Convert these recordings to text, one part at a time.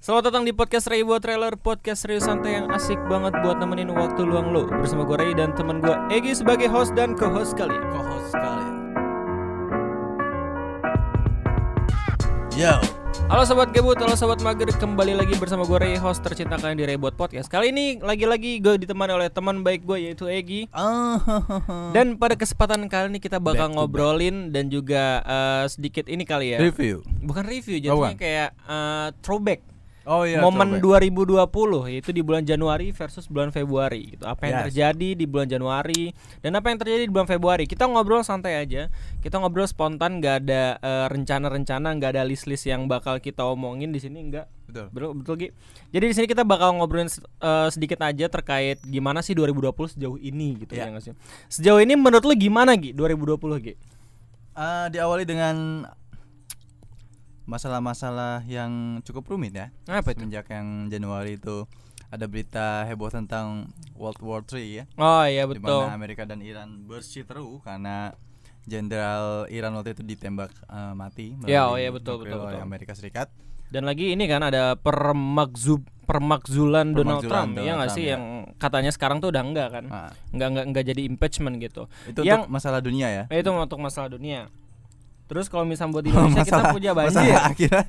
Selamat datang di podcast Ray buat trailer podcast serius santai yang asik banget buat nemenin waktu luang lo bersama gue Ray dan teman gue Egi sebagai host dan co-host kalian. co-host kalian. Yo, Halo sobat gebut, halo sobat mager, kembali lagi bersama gue Ray, host tercinta kalian di Ray buat podcast. Kali ini lagi-lagi gue ditemani oleh teman baik gue yaitu Egi. ah, Dan pada kesempatan kali ini kita bakal Back ngobrolin dan juga eh, sedikit ini kali ya. review. Bukan review, Oh, jadinya kayak eh, throwback. Oh iya, momen throwback. 2020 yaitu di bulan Januari versus bulan Februari gitu. Apa yang Yes. terjadi di bulan Januari dan apa yang terjadi di bulan Februari. Kita ngobrol santai aja. Kita ngobrol spontan nggak ada eh, rencana-rencana, nggak ada list-list yang bakal kita omongin di sini enggak. Betul. Betul, betul Gi. Jadi di sini kita bakal ngobrolin eh, sedikit aja terkait gimana sih 2020 sejauh ini gitu Ya. ya nggak sih. Sejauh ini menurut lu gimana Gi 2020 Gi? Ah, diawali dengan masalah-masalah yang cukup rumit ya. Apa itu? Semenjak yang Januari itu ada berita heboh tentang World War 3 ya. Oh iya betul. mana Amerika dan Iran bersiteru karena jenderal Iran waktu itu ditembak eh, mati Ya, oh iya, betul, betul, betul. Amerika Serikat. Dan lagi ini kan ada permakzub permakzulan Donald Permakzulan Trump ya nggak Trump, sih ya. yang katanya sekarang tuh udah enggak kan Ah, nggak nggak nggak jadi impeachment gitu itu Yang- untuk masalah dunia ya. Eh, itu untuk masalah dunia terus kalau misalnya buat Indonesia kita Masalah- punya banjir. masalah akhiran.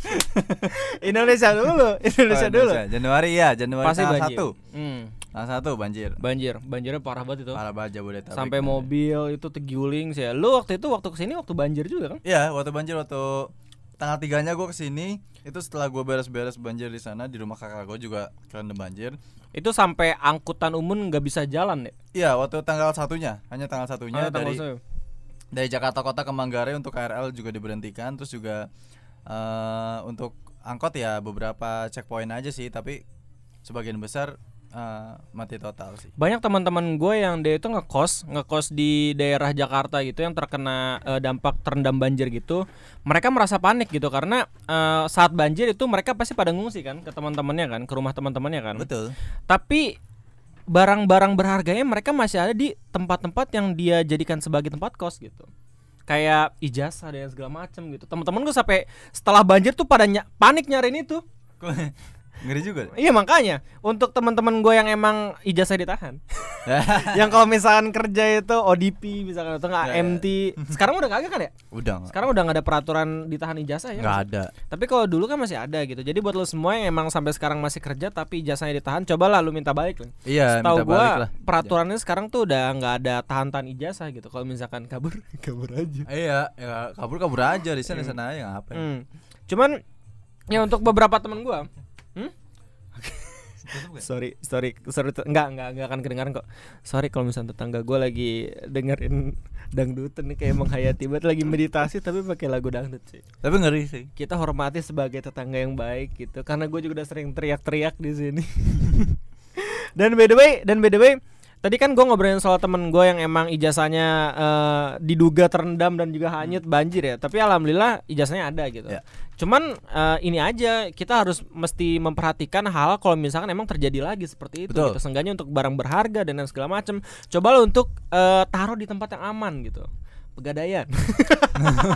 Indonesia dulu Indonesia Oh, dulu. Januari ya, Januari pasti tanggal banjir. satu. hmm, Tanggal satu banjir. banjir. Banjirnya parah banget itu. Parah banget Jabodetabek. sampai mobil itu terguling sih lu waktu itu waktu ke sini waktu banjir juga kan? Iya, waktu banjir waktu tanggal tiganya gue ke sini itu setelah gue beres-beres banjir di sana di rumah kakak gue juga kerendam banjir. itu sampai angkutan umum nggak bisa jalan ya? Iya, waktu tanggal satunya, hanya tanggal satunya Ah, tanggal dari. Dari Jakarta Kota ke Manggarai untuk KRL juga diberhentikan, terus juga eh untuk angkot ya beberapa checkpoint aja sih, tapi sebagian besar eh, mati total sih. banyak teman-teman gue yang dia itu ngekos ngekos di daerah Jakarta gitu yang terkena eh, dampak terendam banjir gitu mereka merasa panik gitu karena eh, saat banjir itu mereka pasti pada ngungsi kan ke teman-temannya kan ke rumah teman-temannya kan Betul. tapi barang-barang berharganya mereka masih ada di tempat-tempat yang dia jadikan sebagai tempat kos gitu. Kayak ijazah dan segala macem gitu. Teman-teman gue sampai setelah banjir tuh pada ny- panik nyariin itu Ngeri juga. iya makanya untuk teman-teman gue yang emang ijazah ditahan yang kalau misalkan kerja itu ODP misalkan atau nggak Ya, ya. MT sekarang udah kagak kan ya Udah nggak? sekarang udah nggak ada peraturan ditahan ijazah ya Nggak ada. tapi kalau dulu kan masih ada gitu jadi buat lo semua yang emang sampai sekarang masih kerja tapi ijazahnya ditahan cobalah lu minta balik lah Iya, Tahu lah. peraturannya sekarang tuh udah nggak ada tahan-tahan ijazah gitu kalau misalkan kabur kabur aja Iya, ya kabur kabur aja di sana sana aja ngapain. Hmm. cuman ya untuk beberapa teman gua hmm? sorry sorry sorry t- nggak nggak nggak akan kedengaran kok. Sorry kalau misalnya tetangga gue lagi dengerin dangdutan nih kayak menghayati banget lagi meditasi tapi pakai lagu dangdut sih. Tapi ngeri sih. kita hormati sebagai tetangga yang baik gitu karena gue juga udah sering teriak-teriak di sini. Dan by the way dan by the way tadi kan gue ngobrolin soal temen gue yang emang ijazahnya eh, diduga terendam dan juga hanyut banjir ya. Tapi alhamdulillah ijazahnya ada gitu. Ya. cuman eh, ini aja kita harus mesti memperhatikan hal kalau misalkan emang terjadi lagi seperti itu Betul. gitu. Seenggaknya untuk barang berharga dan segala macam coba lo untuk eh, taruh di tempat yang aman gitu. Pegadaian.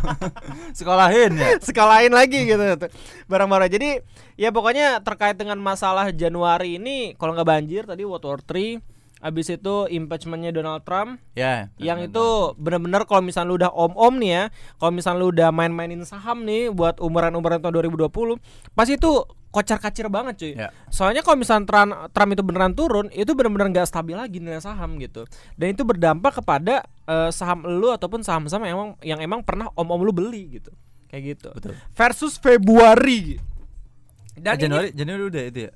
Sekolahin ya. sekalahin lagi gitu. Barang-barang jadi ya pokoknya terkait dengan masalah Januari ini kalau nggak banjir tadi World War 3 Abis itu impeachmentnya Donald Trump ya. yang itu bener-bener kalau misalnya lu udah om-om nih ya kalau misalnya lu udah main-mainin saham nih buat umuran-umuran tahun 2020 pasti itu kocar-kacir banget cuy Ya. soalnya kalau misalnya Trump, Trump itu beneran turun itu bener-bener nggak stabil lagi nilai saham gitu dan itu berdampak kepada eh, saham lu ataupun saham-saham yang emang yang emang pernah om-om lu beli gitu kayak gitu Betul. versus Februari dan Dan Januari Januari udah itu ya.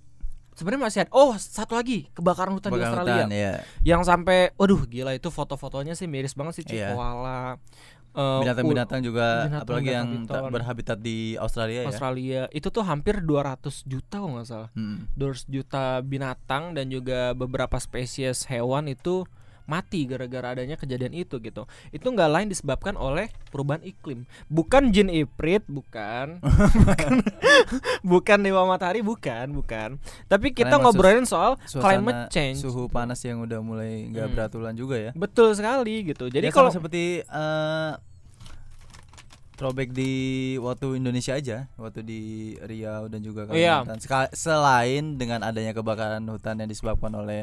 Sebenarnya masih ada oh satu lagi kebakaran hutan di Kebakaran Australia hutan, ya. yang sampai waduh gila itu foto-fotonya sih miris banget sih Iya. koala eh, Binatang-binatang juga binatang apalagi yang binatang piton. berhabitat di Australia ya. Australia itu tuh hampir 200 juta kalau nggak salah Hmm. 200 juta binatang dan juga beberapa spesies hewan itu mati gara-gara adanya kejadian itu gitu. Itu nggak lain disebabkan oleh perubahan iklim. Bukan jin iprit, bukan. bukan, bukan dewa matahari, bukan, bukan. Tapi kita Karena ngobrolin soal climate change. Suhu panas yang udah mulai nggak Hmm. beraturan juga ya. Betul sekali gitu. Jadi Ya, kalau seperti eh, throwback di waktu Indonesia aja, waktu di Riau dan juga Iya. Kalimantan. Seka- Selain dengan adanya kebakaran hutan yang disebabkan oleh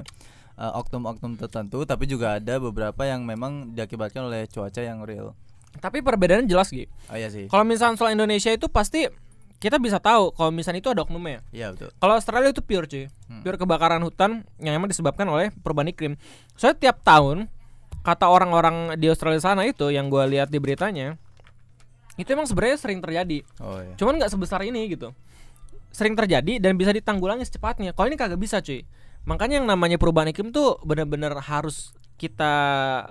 uh, oknum-oknum tertentu, tapi juga ada beberapa yang memang diakibatkan oleh cuaca yang real. Tapi perbedaannya jelas gitu. Oh iya sih. Kalau misalnya soal Indonesia itu pasti kita bisa tahu kalau misalnya itu ada oknumnya. Iya betul. Kalau Australia itu pure cuy, Hmm. pure kebakaran hutan yang emang disebabkan oleh perubahan iklim. Soalnya tiap tahun kata orang-orang di Australia sana itu yang gue lihat di beritanya itu emang sebenarnya sering terjadi. Oh iya. Cuman nggak sebesar ini gitu. Sering terjadi dan bisa ditanggulangi secepatnya. Kalau ini kagak bisa cuy. Makanya yang namanya perubahan iklim tuh benar-benar harus kita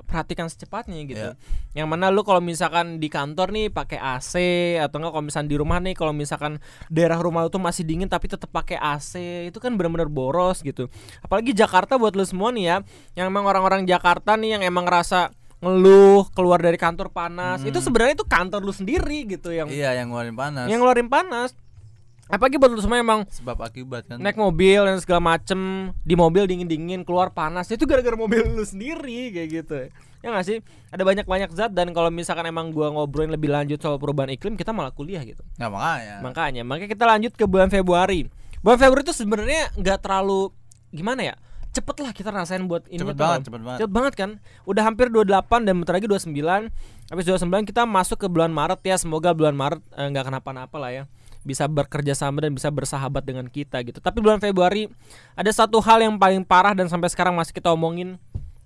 perhatikan secepatnya gitu. Iya. Yang mana lu kalau misalkan di kantor nih pakai AC atau enggak kalau misalkan di rumah nih kalau misalkan daerah rumah lu tuh masih dingin tapi tetap pakai AC itu kan benar-benar boros gitu. Apalagi Jakarta buat lu semua nih ya, yang emang orang-orang Jakarta nih yang emang ngerasa ngeluh keluar dari kantor panas Hmm. itu sebenarnya itu kantor lu sendiri gitu yang Iya yang ngeluarin panas. yang ngeluarin panas apalagi buat lu semua emang sebab akibat kan. naik mobil dan segala macem. Di mobil dingin dingin keluar panas. Itu gara-gara mobil lu sendiri kayak gitu. Ya nggak sih? Ada banyak banyak zat dan kalau misalkan emang gua ngobrolin lebih lanjut soal perubahan iklim kita malah kuliah gitu. Nah makanya. makanya makanya kita lanjut ke bulan Februari. Bulan Februari itu sebenarnya nggak terlalu gimana ya? Cepet lah kita rasain buat ini cepet tuh, banget, Bang. cepet banget. Cepet banget kan? Udah hampir 28 dan bentar lagi 29 Habis 29 kita masuk ke bulan Maret ya. Semoga bulan Maret eh, nggak kenapa-napa lah ya Bisa bekerja sama dan bisa bersahabat dengan kita gitu Tapi bulan Februari Ada satu hal yang paling parah dan sampai sekarang masih kita omongin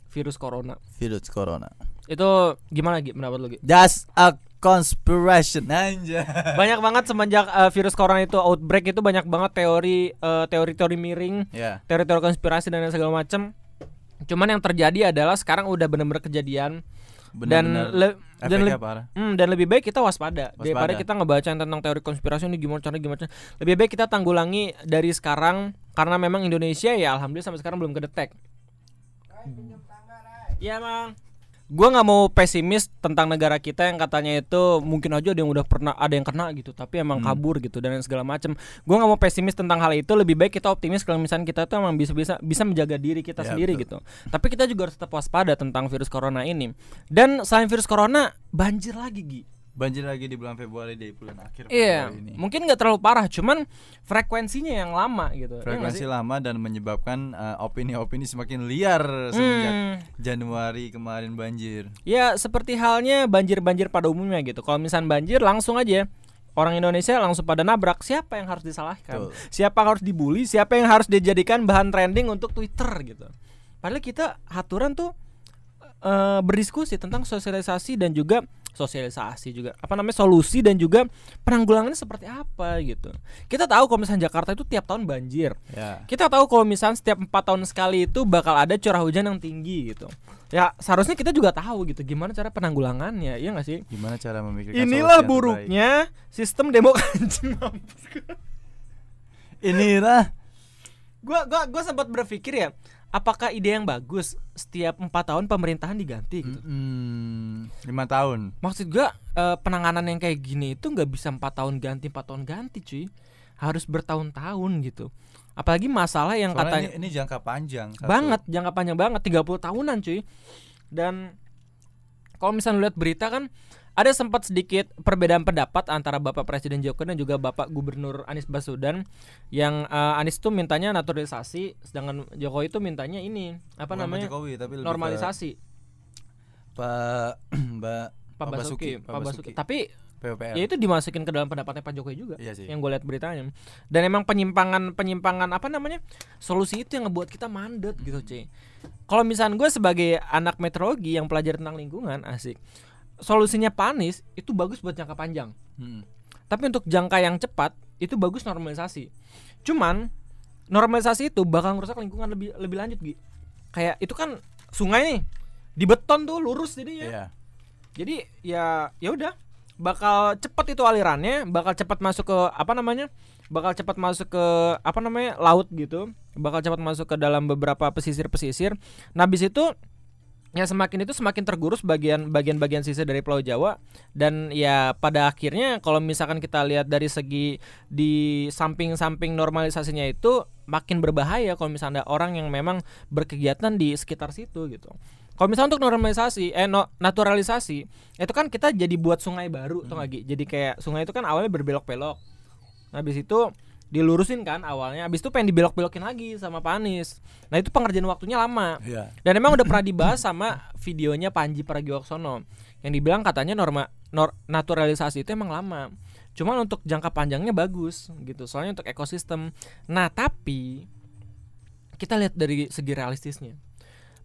Virus Corona Virus corona. Itu gimana Gi menurut lu Gi? Just a conspiration aja. Banyak banget semenjak eh, virus Corona itu outbreak itu banyak banget teori eh, teori-teori miring ya. teori-teori konspirasi dan segala macam. Cuman yang terjadi adalah sekarang udah bener-bener kejadian dan le- dan, le- parah. hmm, dan lebih baik kita waspada, Waspada. daripada kita ngebaca tentang teori konspirasi ini gimana cara gimana. cara. Lebih baik kita tanggulangi dari sekarang karena memang Indonesia ya alhamdulillah sampai sekarang belum kedetek. Iya, Mang. Gua nggak mau pesimis tentang negara kita yang katanya itu mungkin aja ada yang udah pernah ada yang kena gitu, tapi emang Hmm. kabur gitu dan segala macam. Gua nggak mau pesimis tentang hal itu. Lebih baik kita optimis kalau misalnya kita tuh emang bisa bisa bisa menjaga diri kita Ya, sendiri betul. gitu. Tapi kita juga harus tetap waspada tentang virus corona ini. Dan selain virus corona, banjir lagi Gi. Banjir lagi di bulan Februari di bulan akhir Iya, Februari ini. mungkin nggak terlalu parah, cuman frekuensinya yang lama gitu. Iya Frekuensi sih? lama dan menyebabkan uh, opini-opini semakin liar semenjak Hmm. Januari kemarin banjir. Ya seperti halnya banjir-banjir pada umumnya gitu. Kalau misalnya banjir langsung aja orang Indonesia langsung pada nabrak. Siapa yang harus disalahkan? Betul. Siapa yang harus dibully? Siapa yang harus dijadikan bahan trending untuk Twitter gitu? Padahal kita aturan tuh eh, berdiskusi tentang sosialisasi dan juga sosialisasi juga apa namanya solusi dan juga penanggulangannya seperti apa gitu. Kita tahu kalau misalnya Jakarta itu tiap tahun banjir. Ya. Kita tahu kalau misalnya setiap empat tahun sekali itu bakal ada curah hujan yang tinggi gitu. Ya seharusnya kita juga tahu gitu gimana cara penanggulangannya, iya nggak sih? Gimana cara memikirkan Inilah terbaik? buruknya sistem demokrasi. Mampus gua. Inilah Gua gua gua sempat berpikir ya, apakah ide yang bagus setiap empat tahun pemerintahan diganti gitu? lima tahun. Maksud gua eh, penanganan yang kayak gini itu nggak bisa empat tahun ganti empat tahun ganti cuy, harus bertahun-tahun gitu. Apalagi masalah yang Soalnya katanya ini, ini jangka panjang. satu. banget jangka panjang banget 30 tahunan cuy dan kalau misalnya lihat berita kan ada sempat sedikit perbedaan pendapat antara Bapak Presiden Jokowi dan juga Bapak Gubernur Anies Baswedan yang eh, Anies tuh mintanya naturalisasi sedangkan Jokowi itu mintanya ini apa Bukan namanya? Jokowi, tapi normalisasi. Pak Mbak Pak Basuki Pak Basuki. Tapi PUPR. ya itu dimasukin ke dalam pendapatnya Pak Jokowi juga Iya sih. yang gue lihat beritanya. Dan emang penyimpangan penyimpangan apa namanya solusi itu yang ngebuat kita mandet gitu cuy kalau misalnya gue sebagai anak meteorologi yang pelajari tentang lingkungan asik solusinya panis itu bagus buat jangka panjang Hmm. tapi untuk jangka yang cepat itu bagus normalisasi cuman normalisasi itu bakal ngerusak lingkungan lebih lebih lanjut gitu kayak itu kan sungai nih di beton tuh lurus jadinya Iya. jadi ya ya udah bakal cepat itu alirannya, bakal cepat masuk ke apa namanya? Bakal cepat masuk ke apa namanya? laut gitu. Bakal cepat masuk ke dalam beberapa pesisir-pesisir. Nah, habis itu ya semakin itu semakin tergurus bagian bagian-bagian sisa dari Pulau Jawa dan ya pada akhirnya kalau misalkan kita lihat dari segi di samping-samping normalisasinya itu makin berbahaya kalau misalnya ada orang yang memang berkegiatan di sekitar situ gitu. Kalau misalnya untuk normalisasi, eh no, naturalisasi, itu kan kita jadi buat sungai baru tuh lagi. Jadi kayak sungai itu kan awalnya berbelok-belok. Habis itu dilurusin kan awalnya, habis itu pengen dibelok-belokin lagi sama Pak Anies. Nah, itu pengerjaan waktunya lama. Iya. Dan emang udah pernah dibahas sama videonya Panji Pragiwaksono yang dibilang katanya norma nor- naturalisasi itu emang lama. Cuman untuk jangka panjangnya bagus gitu. Soalnya untuk ekosistem. Nah, tapi kita lihat dari segi realistisnya.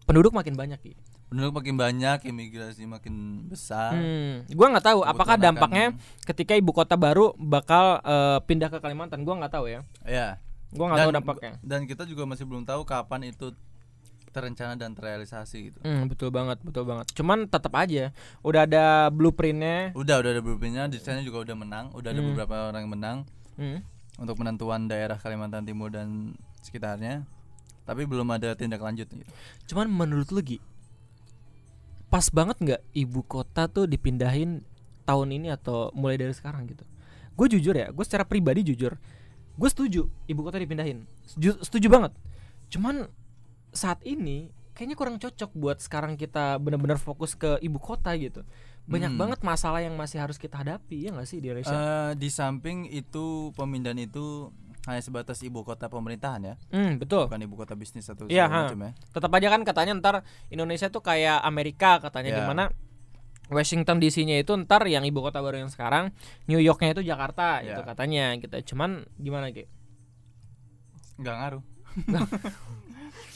Penduduk makin banyak, Ki. Penduduk makin banyak, imigrasi makin besar. Hmm, gua nggak tahu apakah dampaknya ketika ibu kota baru bakal eh, pindah ke Kalimantan. Gua nggak tahu ya. Ya. Gua nggak tahu dampaknya. Dan kita juga masih belum tahu kapan itu terencana dan terrealisasi gitu. Hmm, betul banget, betul banget. Cuman tetap aja udah ada blueprintnya. Udah, udah ada blueprintnya, desainnya juga udah menang, udah ada Hmm. beberapa orang yang menang Hmm. untuk penentuan daerah Kalimantan Timur dan sekitarnya. Tapi belum ada tindak lanjut gitu. Cuman menurut lu Gi Pas banget nggak ibu kota tuh dipindahin tahun ini atau mulai dari sekarang gitu? Gue jujur ya, gue secara pribadi jujur Gue setuju ibu kota dipindahin. Setuju, setuju banget. Cuman saat ini kayaknya kurang cocok buat sekarang kita benar-benar fokus ke ibu kota gitu. Banyak Hmm. banget masalah yang masih harus kita hadapi ya nggak sih di Indonesia? Eh, di samping itu pemindahan itu hanya sebatas ibu kota pemerintahan ya, Hmm, betul bukan ibu kota bisnis atau Iya, segala ha. macam ya. tetap aja kan katanya ntar Indonesia tuh kayak Amerika katanya Ya. di mana Washington DC-nya itu ntar yang ibu kota baru yang sekarang New York-nya itu Jakarta Ya. itu katanya gitu cuman gimana gitu Nggak ngaruh.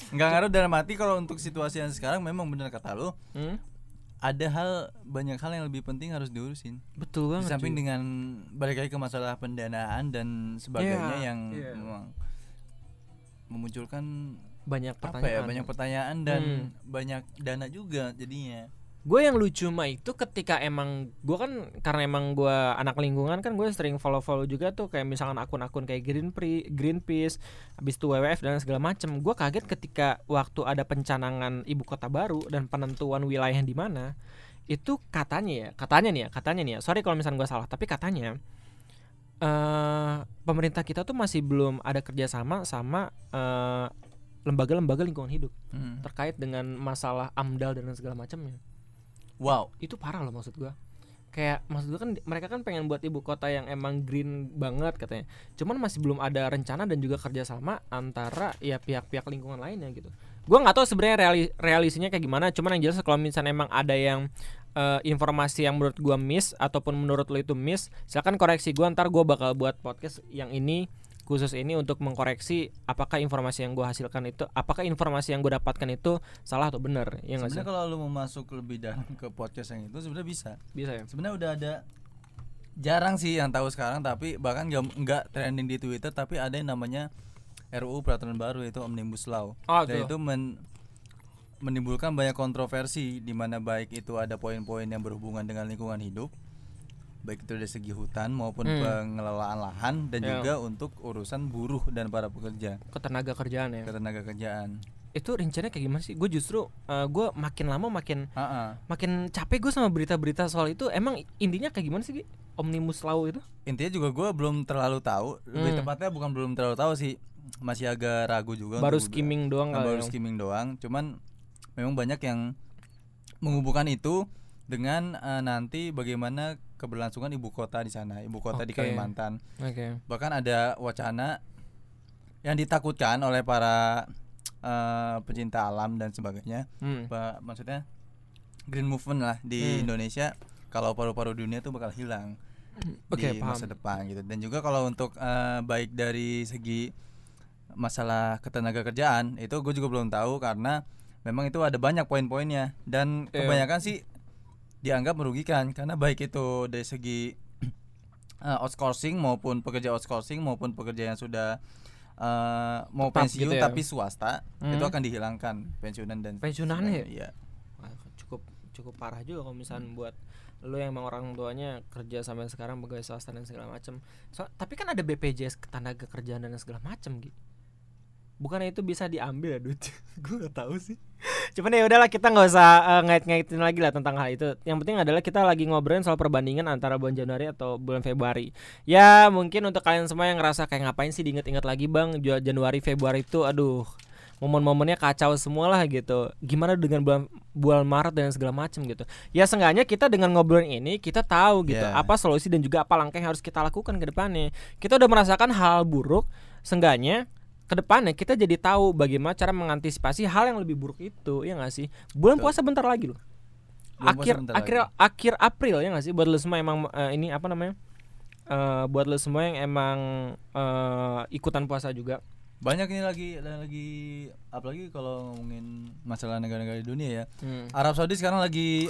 Nggak ngaruh dalam arti kalau untuk situasi yang sekarang memang benar kata lu, hmm? Ada hal banyak hal yang lebih penting harus diurusin. betul Di banget samping cuy. dengan balik lagi ke masalah pendanaan dan sebagainya Iya, yang iya. memang memunculkan banyak apa ya pertanyaan banyak pertanyaan dan Hmm. banyak dana juga jadinya. Gue yang lucu mah itu ketika emang gue kan karena emang gue anak lingkungan kan gue sering follow follow juga tuh kayak misalkan akun-akun kayak Greenpeace, Greenpeace, habis itu WWF dan segala macem. Gue kaget ketika waktu ada pencanangan ibu kota baru dan penentuan wilayah di mana itu katanya ya, katanya nih ya, katanya nih ya. Sorry kalau misalnya gue salah, tapi katanya eh pemerintah kita tuh masih belum ada kerjasama sama eh, lembaga-lembaga lingkungan hidup Hmm. terkait dengan masalah AMDAL dan segala macamnya Wow. itu parah loh maksud gua kayak maksud gua kan mereka kan pengen buat ibu kota yang emang green banget katanya cuman masih belum ada rencana dan juga kerjasama antara ya pihak-pihak lingkungan lainnya gitu gua nggak tahu sebenarnya reali- realisinya kayak gimana cuman yang jelas kalau misalnya emang ada yang eh, informasi yang menurut gua miss ataupun menurut lo itu miss silakan koreksi gua ntar gua bakal buat podcast yang ini khusus ini untuk mengkoreksi apakah informasi yang gua hasilkan itu apakah informasi yang gua dapatkan itu salah atau benar ya Sebenarnya kalau lu mau masuk lebih dalam ke podcast yang itu sebenarnya bisa. bisa ya Sebenarnya udah ada jarang sih yang tahu sekarang tapi bahkan nggak nggak trending di Twitter tapi ada yang namanya RUU peraturan baru yaitu Omnibus Law. Oh, Dan tuh. itu men- menimbulkan banyak kontroversi di mana baik itu ada poin-poin yang berhubungan dengan lingkungan hidup baik itu dari segi hutan maupun Hmm. pengelolaan lahan dan Ya. juga untuk urusan buruh dan para pekerja ketenaga kerjaan ya ketenaga kerjaan. itu rencananya kayak gimana sih gue justru gue makin lama makin Ha-ha. makin capek gue sama berita-berita soal itu emang intinya kayak gimana sih omnibus law itu Intinya juga gue belum terlalu tahu, lebih Hmm. tepatnya bukan belum terlalu tahu sih, masih agak ragu juga. baru skimming doang Nah, baru ya. skimming doang cuman memang banyak yang menghubungkan itu dengan eh, nanti bagaimana keberlangsungan ibu kota di sana ibu kota di Oke. Kalimantan oke bahkan ada wacana yang ditakutkan oleh para eh, pecinta alam dan sebagainya hmm. Ba- maksudnya green movement lah di Hmm. Indonesia kalau paru-paru dunia tuh bakal hilang Oke, di paham. masa depan gitu dan juga kalau untuk eh, baik dari segi masalah ketenaga kerjaan itu gue juga belum tahu karena memang itu ada banyak poin-poinnya dan Iya. kebanyakan sih dianggap merugikan karena baik itu dari segi eh, outsourcing maupun pekerja outsourcing maupun pekerja yang sudah eh, mau Tetap pensiun gitu ya. tapi swasta Hmm. itu akan dihilangkan pensiunan dan Pensiunannya ya? iya Wah, cukup cukup parah juga kalau misalnya buat lo yang emang orang tuanya kerja sampai sekarang pegawai swasta dan segala macam so, tapi kan ada BPJS ketenaga kerjaan dan segala macam gitu bukannya itu bisa diambil ya duit gue gak tahu sih cuman ya udahlah kita nggak usah eh, ngait-ngaitin lagi lah tentang hal itu yang penting adalah kita lagi ngobrolin soal perbandingan antara bulan Januari atau bulan Februari ya mungkin untuk kalian semua yang ngerasa kayak ngapain sih diinget-inget lagi bang Januari Februari itu aduh momen-momennya kacau semua lah gitu. Gimana dengan bulan bulan Maret dan segala macam gitu. Ya seenggaknya kita dengan ngobrolin ini kita tahu gitu Yeah. apa solusi dan juga apa langkah yang harus kita lakukan ke depannya. Kita udah merasakan hal buruk, seenggaknya ke depannya kita jadi tahu bagaimana cara mengantisipasi hal yang lebih buruk itu, ya nggak sih? Bulan Betul. puasa bentar lagi loh. Bulan puasa akhir bentar akhir akhir April ya nggak sih buat lo semua emang eh, ini apa namanya? Eh, buat lo semua yang emang eh, ikutan puasa juga. Banyak ini lagi lagi apalagi kalau ngomongin masalah negara-negara di dunia ya. Hmm. Arab Saudi sekarang lagi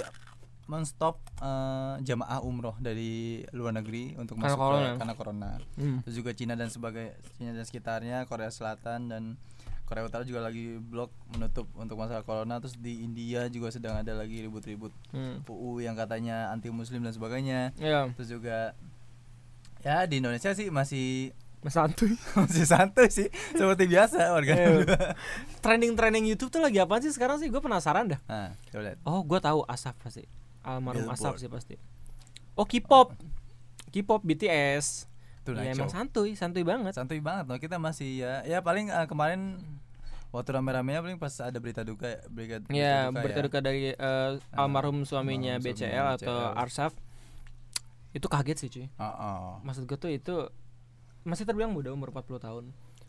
menstop eh, jamaah umroh dari luar negeri untuk Karena masuk corona. ke karena corona. Hmm. Terus juga Cina dan sebagai Cina dan sekitarnya, Korea Selatan dan Korea Utara juga lagi blok menutup untuk masalah corona. Terus di India juga sedang ada lagi ribut-ribut Hmm. UU yang katanya anti muslim dan sebagainya. Ya, Terus juga ya di Indonesia sih masih Mas santuy. masih santai sih seperti biasa warga. Iya. Trending-trending YouTube tuh lagi apa sih sekarang sih? Gue penasaran dah. Nah, coba lihat. Oh, gue tahu Asaf pasti. Almarhum Billboard. Asaf sih pasti. Oh, K-pop. K-pop BTS. Tuh ya emang santuy, santuy banget. santuy banget loh kita masih ya ya paling eh, kemarin waktu rame-ramenya paling pas ada berita duka berita, berita Ya, duka berita ya. duka dari eh, almarhum suaminya almarhum BCL suaminya atau BCL. Arsaf. Itu kaget sih, cuy. Oh, oh. Maksud gue tuh itu masih terbilang muda umur 40 tahun.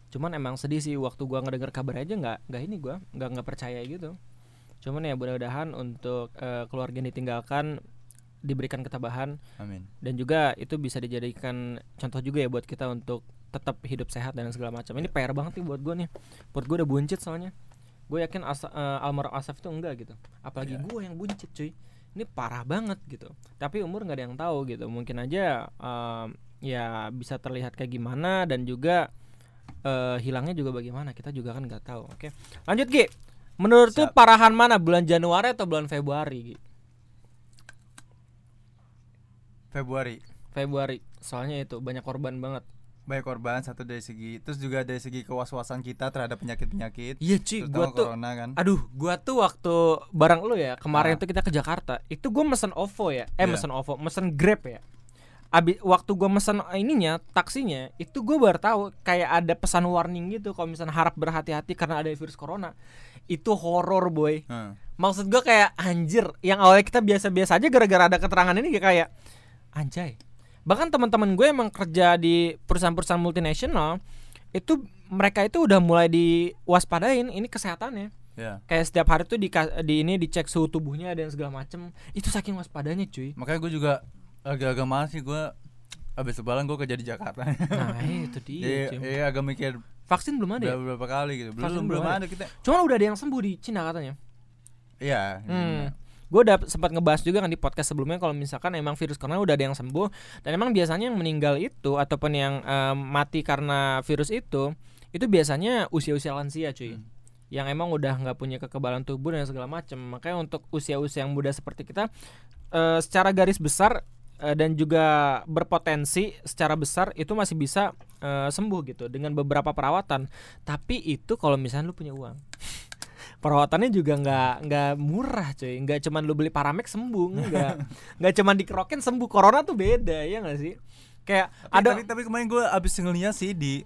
Cuman emang sedih sih waktu gua ngedenger kabar aja nggak nggak ini gua nggak nggak percaya gitu. Cuman ya mudah-mudahan untuk eh, keluarga yang ditinggalkan diberikan ketabahan amin dan juga itu bisa dijadikan contoh juga ya buat kita untuk tetap hidup sehat dan segala macam. Ini PR banget nih buat gue nih. Buat gue udah buncit soalnya. Gue yakin Asa, eh, almarhum Asaf itu enggak gitu. Apalagi Iya. gue yang buncit cuy. Ini parah banget gitu. Tapi umur nggak ada yang tahu gitu. Mungkin aja em, ya bisa terlihat kayak gimana dan juga eh, hilangnya juga bagaimana. Kita juga kan nggak tahu. Oke. Lanjut Gi. Menurut tuh parahan mana bulan Januari atau bulan Februari? Februari Februari. Soalnya itu banyak korban banget. banyak korban satu dari segi terus juga dari segi kewas-wasan kita terhadap penyakit-penyakit Iya cuy, terutama gua tuh corona kan Aduh, gua tuh waktu bareng lu ya kemarin Ah. tuh kita ke Jakarta, itu gua mesen OVO ya, eh Iya. mesen OVO, mesen Grab ya. Abi, waktu gua mesen ininya taksinya, itu gua baru tahu kayak ada pesan warning gitu kalau misalnya harap berhati-hati karena ada virus corona. Itu horor boy. Hmm. Maksud gua kayak anjir, yang awalnya kita biasa-biasa aja gara-gara ada keterangan ini kayak anjay. Bahkan teman-teman gue emang kerja di perusahaan-perusahaan multinasional itu mereka itu udah mulai diwaspadain ini kesehatannya ya kayak setiap hari tuh di, di ini dicek suhu tubuhnya dan segala macem itu saking waspadanya cuy makanya gue juga agak-agak malas sih gue abis lebaran gue kerja di Jakarta nah itu dia Iya, iya agak mikir vaksin belum ada ya? beberapa kali gitu. Belum Vaksin belum belum ada. kita. Cuman udah ada yang sembuh di Cina katanya. Iya hmm. gue udah sempat ngebahas juga kan di podcast sebelumnya kalau misalkan emang virus corona udah ada yang sembuh dan emang biasanya yang meninggal itu ataupun yang em, mati karena virus itu itu biasanya usia-usia lansia cuy. Hmm. yang emang udah nggak punya kekebalan tubuh dan segala macam makanya untuk usia-usia yang muda seperti kita eh, secara garis besar eh, dan juga berpotensi secara besar itu masih bisa eh, sembuh gitu dengan beberapa perawatan. Tapi itu kalau misalnya lu punya uang perawatannya juga nggak nggak murah cuy. Nggak cuman lu beli paramek sembuh. Nggak. Nggak cuman dikerokin sembuh. Corona tuh beda ya nggak sih? Kayak Tapi, ada tapi, tapi kemarin gue abis ngeliat sih di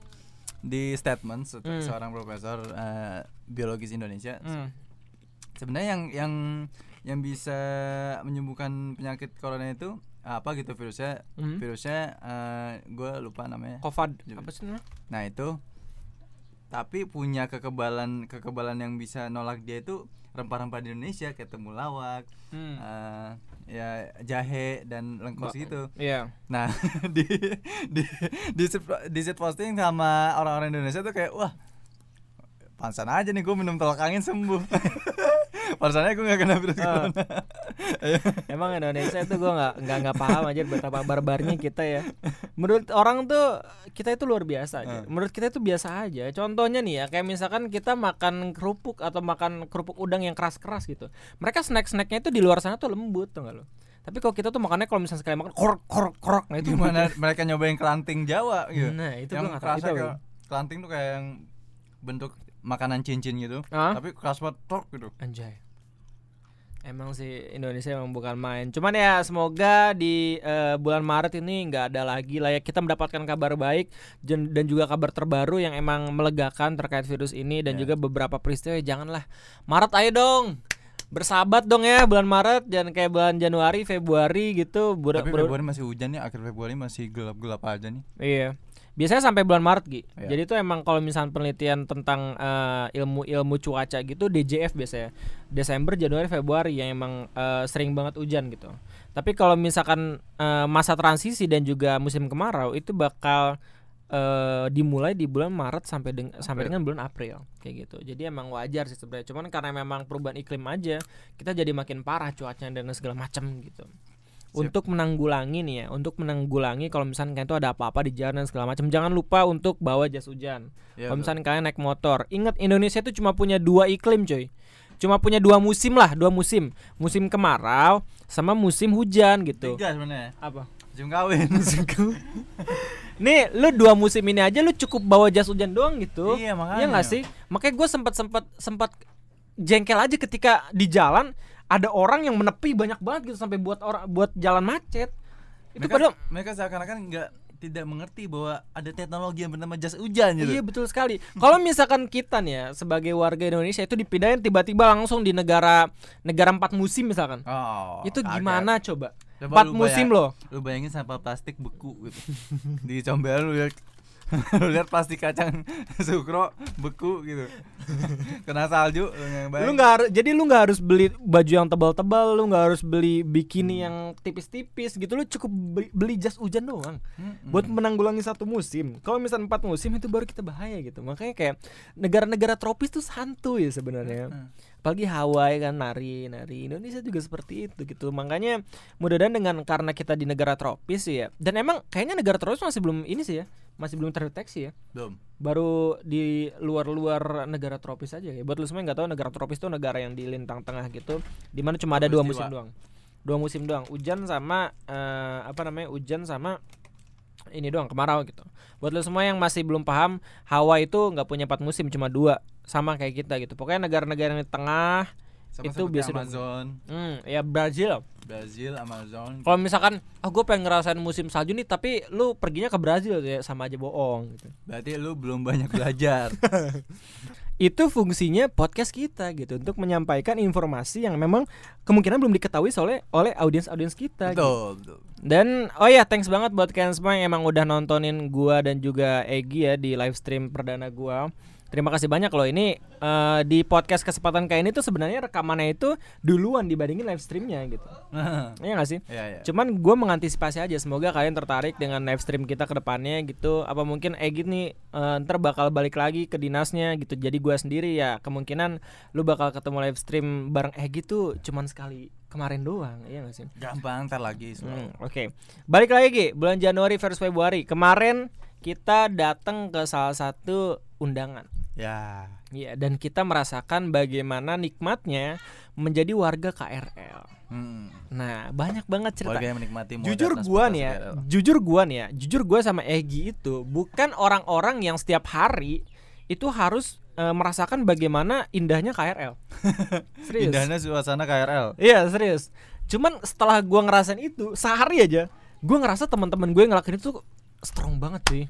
di statement se- Hmm. seorang profesor eh, biologis Indonesia. Hmm, sebenarnya yang yang yang bisa menyembuhkan penyakit corona itu apa gitu virusnya Hmm. virusnya gue lupa namanya covid apa sih namanya nah itu tapi punya kekebalan kekebalan yang bisa nolak dia itu rempah-rempah di Indonesia kayak temulawak Hmm. eh, ya jahe dan lengkos Ba- gitu Iya. Nah di di di di set posting sama orang-orang Indonesia tuh kayak wah pansan aja nih gue minum tolak angin sembuh. Pansannya gue gak kena virus Ah. Emang Indonesia itu gue nggak nggak nggak paham aja betapa barbarnya kita ya. Menurut orang tuh kita itu luar biasa aja. Ah. Menurut kita itu biasa aja. Contohnya nih ya kayak misalkan kita makan kerupuk atau makan kerupuk udang yang keras-keras gitu. Mereka snack-snacknya itu di luar sana tuh lembut tuh nggak lo? Tapi kalau kita tuh makannya kalau misalnya sekali makan korok korok korok nah itu Gimana mereka nyobain kelanting Jawa gitu. Nah, itu yang gua nggak tahu. kerasa Itu kayak kelanting tuh kayak yang bentuk makanan cincin gitu. Ah? Tapi keras banget gitu. Anjay. Emang sih Indonesia emang bukan main. Cuman ya semoga di eh, bulan Maret ini nggak ada lagi lah ya kita mendapatkan kabar baik dan juga kabar terbaru yang emang melegakan terkait virus ini dan Ya. juga beberapa peristiwa ya janganlah Maret ayo dong bersahabat dong ya bulan Maret jangan kayak bulan Januari Februari gitu Bura- Tapi Februari masih hujan nih, akhir Februari masih gelap-gelap aja nih. Iya. Biasanya sampai bulan Maret, Gi. Iya. Jadi itu emang kalau misalnya penelitian tentang eh, ilmu-ilmu cuaca gitu DJF biasanya. Desember, Januari, Februari yang emang eh, sering banget hujan gitu. Tapi kalau misalkan eh, masa transisi dan juga musim kemarau itu bakal eh, dimulai di bulan Maret sampai deng- sampai dengan bulan April kayak gitu. Jadi emang wajar sih sebenarnya. Cuman karena memang perubahan iklim aja, kita jadi makin parah cuacanya dan segala macam gitu untuk menanggulangi nih ya, untuk menanggulangi kalau misalnya kalian tuh ada apa-apa di jalan dan segala macam, jangan lupa untuk bawa jas hujan. Iya, kalau misalnya kalian naik motor, ingat Indonesia itu cuma punya dua iklim, coy. Cuma punya dua musim lah, dua musim. Musim kemarau sama musim hujan gitu. Tiga sebenarnya. Apa? Musim kawin. Nih, lu dua musim ini aja lu cukup bawa jas hujan doang gitu. Iya, makanya. Iya nggak sih? Makanya gue sempat sempat sempat jengkel aja ketika di jalan ada orang yang menepi banyak banget gitu sampai buat orang buat jalan macet. Itu mereka, padahal mereka seakan-akan nggak tidak mengerti bahwa ada teknologi yang bernama jas hujan gitu. Iya betul sekali. Kalau misalkan kita nih ya sebagai warga Indonesia itu dipindahin tiba-tiba langsung di negara negara empat musim misalkan. Oh, itu kaget. gimana coba? Coba Empat musim bayang- loh. Lu bayangin sampah plastik beku gitu. Di comberan lu lihat lu lihat plastik kacang sukro beku gitu. Kena salju lu nggak harus jadi lu nggak harus beli baju yang tebal-tebal, lu nggak harus beli bikini yang tipis-tipis gitu. Lu cukup beli, jas hujan doang. Mm-mm. buat menanggulangi satu musim. Kalau misalnya empat musim itu baru kita bahaya gitu. Makanya kayak negara-negara tropis tuh santuy sebenarnya. Heeh. Apalagi Hawaii kan nari nari Indonesia juga seperti itu gitu. Makanya mudah-mudahan dengan karena kita di negara tropis ya. Dan emang kayaknya negara tropis masih belum ini sih ya. Masih belum terdeteksi ya. Belum. Baru di luar-luar negara tropis aja ya. Buat lu semua yang nggak tahu negara tropis itu negara yang di lintang tengah gitu. Di mana cuma ada dua musim doang. Dua musim doang. Hujan sama eh, apa namanya? Hujan sama ini doang kemarau gitu. Buat lo semua yang masih belum paham, Hawaii itu nggak punya empat musim, cuma dua, sama kayak kita gitu. Pokoknya negara-negara yang di tengah, Sama Itu biasa. Amazon, hmm, ya Brazil. Brazil, Amazon. Kalau misalkan, ah gue pengen ngerasain musim salju nih, tapi lu perginya ke Brazil ya sama aja bohong. Gitu. Berarti lu belum banyak belajar. Itu fungsinya podcast kita gitu untuk menyampaikan informasi yang memang kemungkinan belum diketahui oleh oleh audiens-audiens kita. gitu. betul, betul. Dan oh ya thanks banget buat kalian semua yang emang udah nontonin gua dan juga Egi ya di live stream perdana gua. Terima kasih banyak loh ini eh, di podcast kesempatan kayak ini tuh sebenarnya rekamannya itu duluan dibandingin live streamnya gitu. Iya gak sih? Iya, iya. Cuman gua mengantisipasi aja semoga kalian tertarik dengan live stream kita ke depannya gitu. Apa mungkin Egi nih eh, ntar bakal balik lagi ke dinasnya gitu. Jadi gua sendiri ya kemungkinan lu bakal ketemu live stream bareng Egi tuh cuman sekali kemarin doang. Iya gak sih? Gampang ntar lagi. Hmm, Oke, balik lagi Gi, bulan Januari versus Februari. Kemarin kita datang ke salah satu undangan. Ya. Iya, dan kita merasakan bagaimana nikmatnya menjadi warga KRL. Hmm. Nah, banyak banget cerita. Warga yang menikmati Jujur gua nih ya, KRL. jujur gua nih ya, jujur gua sama Egi itu bukan orang-orang yang setiap hari itu harus eh, merasakan bagaimana indahnya KRL. Serius. Indahnya suasana KRL. Iya serius. Cuman setelah gua ngerasain itu sehari aja, gua ngerasa teman-teman gue ngelakuin itu strong banget sih.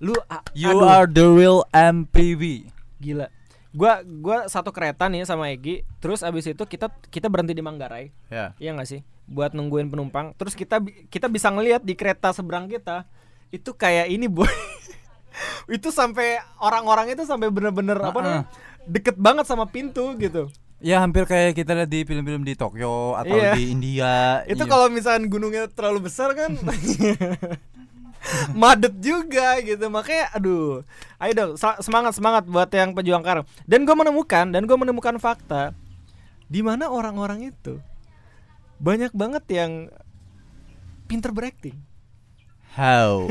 Lu a- You aduh, are the real MPV. gila. Gua gua satu kereta nih sama Egi, terus abis itu kita kita berhenti di Manggarai, Ya. iya gak sih? Buat nungguin penumpang. Terus kita kita bisa ngelihat di kereta seberang kita itu kayak ini boy. itu sampai orang-orang itu sampai bener-bener apa namanya deket banget sama pintu gitu. Ya hampir kayak kita lihat di film-film di Tokyo atau Iya. di India. Itu Iya. kalau misalkan gunungnya terlalu besar kan Madet juga gitu. Makanya aduh. Ayo dong semangat semangat buat yang pejuang karang Dan gue menemukan Dan gue menemukan fakta di mana orang-orang itu Banyak banget yang Pinter berakting. How?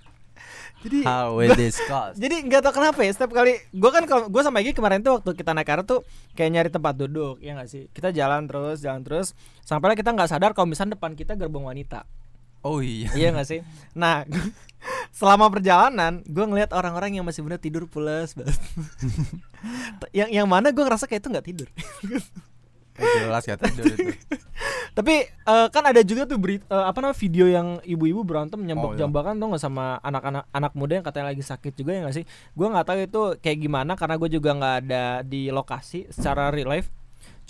Jadi how we discuss. jadi nggak tau kenapa ya setiap kali gue kan gue sama Egi kemarin tuh waktu kita naik KRL tuh kayak nyari tempat duduk ya nggak sih? Kita jalan terus jalan terus sampai kita nggak sadar kalau misalnya depan kita gerbong wanita Oh iya. Iya gak sih? Nah, selama perjalanan gue ngeliat orang-orang yang masih bener tidur pulas yang yang mana gue ngerasa kayak itu nggak tidur. jelas kata tidur itu. Tapi eh, kan ada juga tuh berita eh, apa namanya video yang ibu-ibu berantem nyambak Oh, iya. jambakan tuh nggak sama anak-anak anak muda yang katanya lagi sakit juga ya nggak sih? Gua nggak tahu itu kayak gimana karena gue juga nggak ada di lokasi secara real life.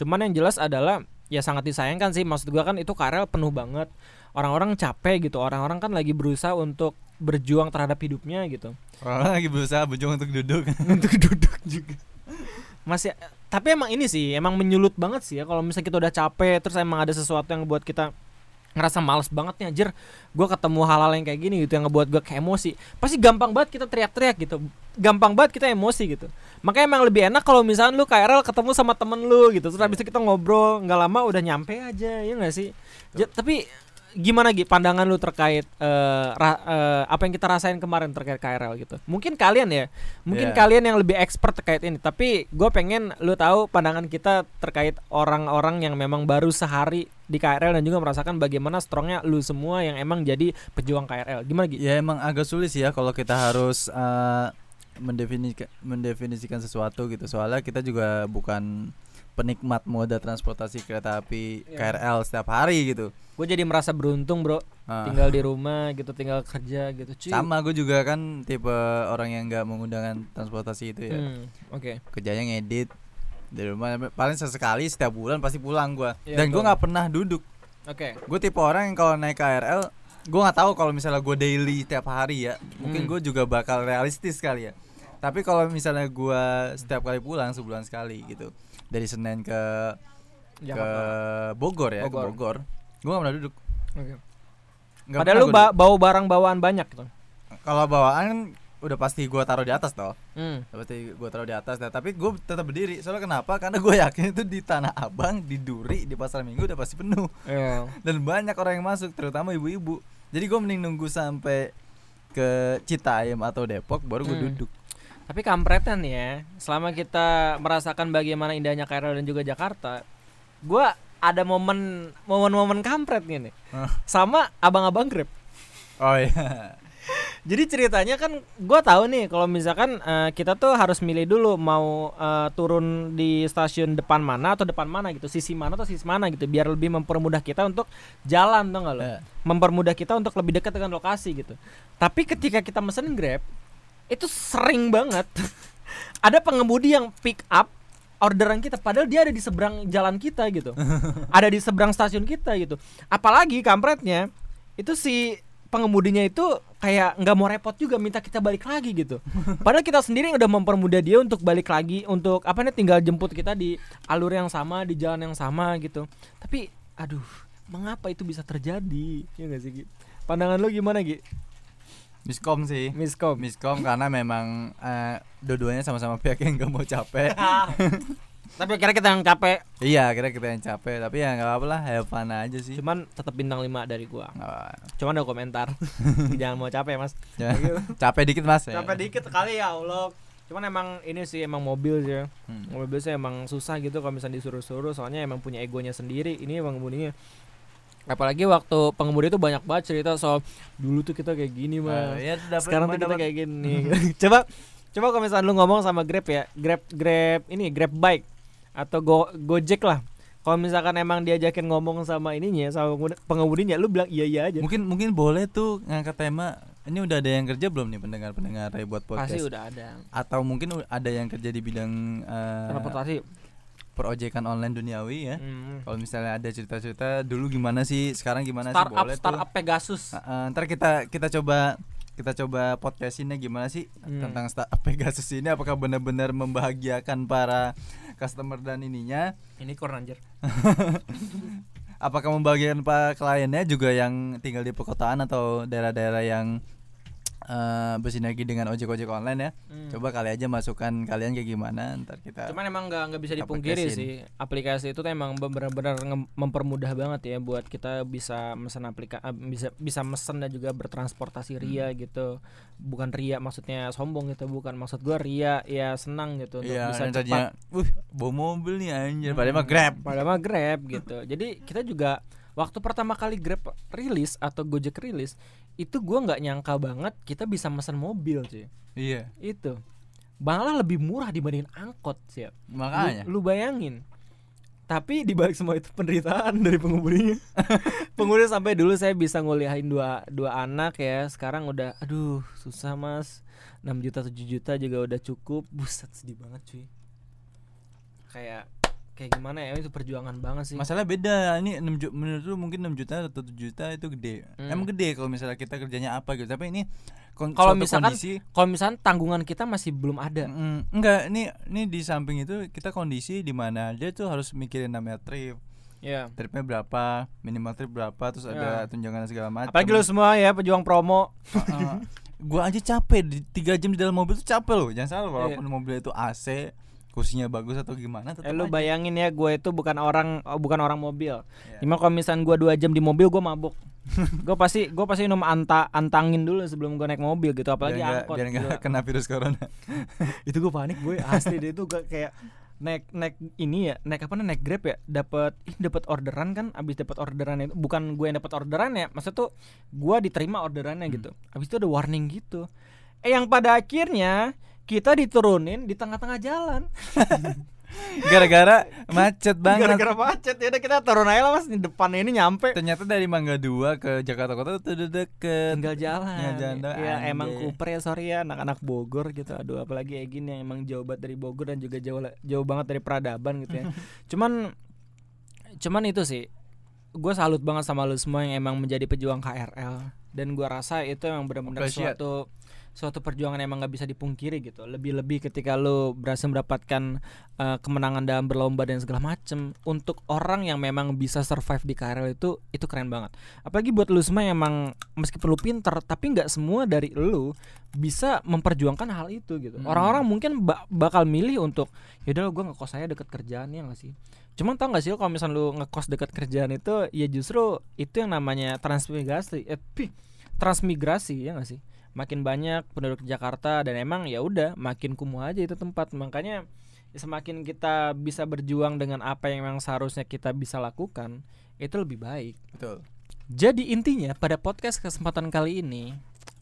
Cuman yang jelas adalah ya sangat disayangkan sih maksud gua kan itu karel penuh banget. Orang-orang capek gitu. Orang-orang kan lagi berusaha untuk berjuang terhadap hidupnya gitu. Orang lagi berusaha berjuang untuk duduk. untuk duduk juga masih tapi emang ini sih emang menyulut banget sih ya kalau misalnya kita udah capek terus emang ada sesuatu yang buat kita ngerasa males banget nih anjir gue ketemu hal-hal yang kayak gini gitu yang ngebuat gue kayak emosi pasti gampang banget kita teriak-teriak gitu gampang banget kita emosi gitu makanya emang lebih enak kalau misalnya lu KRL ketemu sama temen lu gitu terus habis itu kita ngobrol nggak lama udah nyampe aja ya nggak sih Ja- tapi gimana Gi pandangan lu terkait eh, ra- eh, apa yang kita rasain kemarin terkait KRL gitu mungkin kalian ya mungkin Iya. kalian yang lebih expert terkait ini tapi gue pengen lu tahu pandangan kita terkait orang-orang yang memang baru sehari di KRL dan juga merasakan bagaimana strongnya lu semua yang emang jadi pejuang KRL gimana gitu ya emang agak sulit sih ya kalau kita harus eh, mendefinisikan mendefinisikan sesuatu gitu. Soalnya kita juga bukan penikmat moda transportasi kereta api Iya. KRL setiap hari gitu. gue jadi merasa beruntung bro Ah. tinggal di rumah gitu tinggal kerja gitu cuy Sama gue juga kan tipe orang yang nggak menggunakan transportasi itu ya. Hmm, oke Kerjanya ngedit di rumah paling sesekali setiap bulan pasti pulang gua. Iya, Dan gue nggak pernah duduk. oke Gue tipe orang yang kalau naik KRL gue nggak tahu kalau misalnya gue daily tiap hari ya mungkin Hmm. gue juga bakal realistis kali ya tapi kalau misalnya gue setiap kali pulang sebulan sekali gitu dari Senin ke ke Jakarta. Bogor ya Bogor. ke Bogor gue nggak pernah duduk Oke. Nggak padahal lu ba- bawa barang bawaan banyak gitu kalau bawaan kan udah pasti gue taruh di atas toh hmm. Udah pasti gue taruh di atas nah, tapi gue tetap berdiri soalnya kenapa karena gue yakin itu di Tanah Abang di Duri di pasar Minggu udah pasti penuh Iya. dan banyak orang yang masuk terutama ibu-ibu jadi gue mending nunggu sampai ke Citayam atau Depok baru gue Hmm. duduk Tapi kampretan nih ya, selama kita merasakan bagaimana indahnya KRL dan juga Jakarta, gua ada momen momen-momen kampret gini. Hah. Sama abang-abang Grab. oh iya Jadi ceritanya kan gua tahu nih kalau misalkan eh, kita tuh harus milih dulu mau eh, turun di stasiun depan mana atau depan mana gitu, sisi mana atau sisi mana gitu biar lebih mempermudah kita untuk jalan tuh nggak lo? Iya. Mempermudah kita untuk lebih dekat dengan lokasi gitu. Tapi ketika kita mesen Grab itu sering banget ada pengemudi yang pick up orderan kita padahal dia ada di seberang jalan kita gitu. ada di seberang stasiun kita gitu. Apalagi kampretnya itu si pengemudinya itu kayak nggak mau repot juga minta kita balik lagi gitu. Padahal kita sendiri yang udah mempermudah dia untuk balik lagi untuk apa nih tinggal jemput kita di alur yang sama di jalan yang sama gitu. Tapi aduh, mengapa itu bisa terjadi? Ya gak sih Gi? Pandangan lu gimana Gi? Miskom sih Miskom. miskom karena memang eh, dua-duanya sama-sama pihak yang gak mau capek Tapi kira kita yang capek. iya kira kita yang capek tapi ya nggak apa-apa lah have fun aja sih Cuman tetap bintang 5 dari gua. Cuman ada komentar. Jangan mau capek, Mas. Capek dikit mas ya. Capek dikit kali ya Allah. Cuman emang ini sih emang mobil sih ya. Hmm. Mobil sih emang susah gitu kalau misalnya disuruh-suruh soalnya emang punya egonya sendiri. Ini emang pengemudinya Apalagi waktu pengemudi itu banyak banget cerita soal dulu tuh kita kayak gini Nah, mah. ya, dapet- Sekarang tuh kita dapat- kayak gini. coba coba kalau misalnya lu ngomong sama Grab ya, Grab Grab ini Grab bike atau Go, Gojek lah. Kalau misalkan emang diajakin ngomong sama ininya sama pengemudi- pengemudinya lu bilang iya iya aja. mungkin mungkin boleh tuh ngangkat tema ini udah ada yang kerja belum nih pendengar-pendengar Ray buat podcast Pasti udah ada. atau mungkin ada yang kerja di bidang eh, Transportasi. Perojekan online duniawi ya Hmm. kalau misalnya ada cerita-cerita dulu gimana sih sekarang gimana sih Startup boleh startup tuh Pegasus. Uh, uh, ntar kita kita coba kita coba podcastinnya gimana sih Hmm. tentang startup Pegasus ini apakah benar-benar membahagiakan para customer dan ininya Ini kurang apakah membagikan para kliennya juga yang tinggal di perkotaan atau daerah-daerah yang eh, bersinergi dengan ojek-ojek online ya. Hmm. coba kali aja masukkan kalian kayak gimana ntar kita Cuman emang nggak nggak bisa dipungkiri Aplikasiin. sih aplikasi itu tuh emang benar-benar mempermudah banget ya buat kita bisa mesen aplikasi bisa bisa mesen dan juga bertransportasi ria gitu. Bukan ria maksudnya sombong gitu bukan. Maksud gua ria ya senang gitu untuk Iya, bisa cepat. "Wih, bawa mobil nih anjir, padahal Hmm, mah Grab. padahal mah grab gitu. Jadi kita juga waktu pertama kali grab rilis atau gojek rilis itu gua nggak nyangka banget kita bisa mesen mobil sih Iya, itu. Malah lebih murah dibandingin angkot sih makanya. Lu, lu bayangin. tapi di balik semua itu penderitaan dari penguburnya penguburnya sampai dulu saya bisa nguliahin dua dua anak ya. Sekarang udah aduh susah mas. 6 juta 7 juta juga udah cukup. Buset sedih banget cuy. Kayak kayak gimana ya itu perjuangan banget sih Masalah beda. Ini 6 juta menurut lu mungkin 6 juta atau 7 juta itu gede. Hmm. Emang gede kalau misalnya kita kerjanya apa gitu. Tapi ini Kalau misalkan- kondisi kalau misalnya tanggungan kita masih belum ada Mm, enggak, ini ini di samping itu kita kondisi di mana dia tuh harus mikirin namanya trip. ya Tripnya berapa, minimal trip berapa, terus ada Ya. tunjangan segala macam. apalagi lu semua ya pejuang promo Heeh. gua aja capek di tiga jam di dalam mobil tuh capek loh. Jangan salah Iya. walaupun mobil itu AC, kursinya bagus atau gimana tetap Eh, lu aja. bayangin ya gue itu bukan orang oh, bukan orang mobil. Iya. Gimana kalau misalnya gue dua jam di mobil gue mabuk. gue pasti gue pasti minum anta antangin dulu sebelum gue naik mobil gitu apalagi biar angkot. biar gila. kena virus corona. itu gue panik gue asli deh itu gue kayak naik naik ini ya naik apa nih naik grab ya dapat dapat orderan kan abis dapat orderan itu bukan gue yang dapat orderan ya maksud tuh gue diterima orderannya Hmm. gitu abis itu ada warning gitu eh yang pada akhirnya kita diturunin di tengah-tengah jalan Gara-gara macet banget. gara-gara macet ya udah kita turun aja lah mas di depannya ini nyampe Ternyata dari Mangga 2 ke Jakarta Kota tuh udah deket. tinggal jalan. Tinggal jalan doang, ya emang. Cooper ya sorry ya anak-anak Bogor gitu. Aduh apalagi Egin yang emang jauh banget dari Bogor dan juga jauh jauh banget dari peradaban gitu ya. cuman cuman itu sih gue salut banget sama lu semua yang emang menjadi pejuang KRL dan gua rasa itu emang benar-benar suatu suatu perjuangan emang nggak bisa dipungkiri gitu. Lebih-lebih ketika lu berhasil mendapatkan eh, kemenangan dalam berlomba dan segala macem untuk orang yang memang bisa survive di KRL itu itu keren banget. Apalagi buat lu semua yang emang meskipun lu pinter tapi nggak semua dari lu bisa memperjuangkan hal itu gitu. Mm. orang-orang mungkin ba- bakal milih untuk yaudah gue ngekos saya deket kerjaan ya nggak sih? Cuman tau gak sih lo kalau misalnya lu ngekos deket kerjaan itu ya justru itu yang namanya transmigrasi eh, transmigrasi ya gak sih makin banyak penduduk Jakarta dan emang ya udah makin kumuh aja itu tempat makanya ya semakin kita bisa berjuang dengan apa yang memang seharusnya kita bisa lakukan itu lebih baik Betul. jadi intinya pada podcast kesempatan kali ini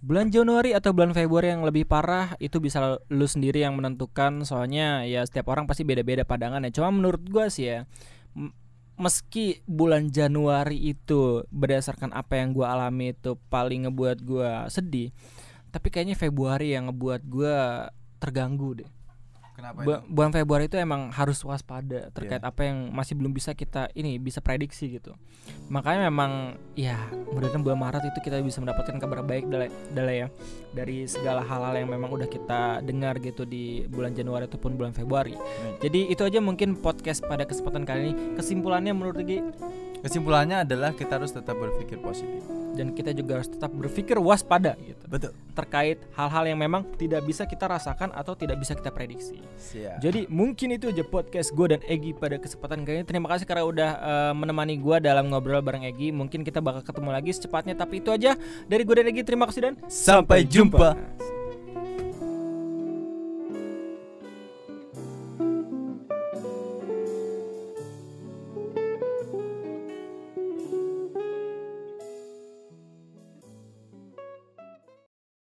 bulan Januari atau bulan Februari yang lebih parah itu bisa lu sendiri yang menentukan soalnya ya setiap orang pasti beda-beda pandangannya. Cuma menurut gua sih ya meski bulan Januari itu berdasarkan apa yang gua alami itu paling ngebuat gua sedih, tapi kayaknya Februari yang ngebuat gua terganggu deh. Kenapa Bu- itu? bulan Februari itu emang harus waspada terkait Iya. apa yang masih belum bisa kita ini bisa prediksi gitu. Makanya memang ya mudah-mudahan bulan Maret itu kita bisa mendapatkan kabar baik dari dari ya dari segala hal-hal yang memang udah kita dengar gitu di bulan Januari ataupun bulan Februari. Jadi itu aja mungkin podcast pada kesempatan kali ini. Kesimpulannya menurut Gi Kesimpulannya adalah kita harus tetap berpikir positif. dan kita juga harus tetap berpikir waspada gitu Betul. terkait hal-hal yang memang tidak bisa kita rasakan atau tidak bisa kita prediksi. Siap. Jadi mungkin itu aja podcast gue dan Egi pada kesempatan kali ini. Terima kasih karena udah eh, menemani gue dalam ngobrol bareng Egi. Mungkin kita bakal ketemu lagi secepatnya. Tapi itu aja dari gue dan Egi. Terima kasih dan Sampai jumpa. jumpa.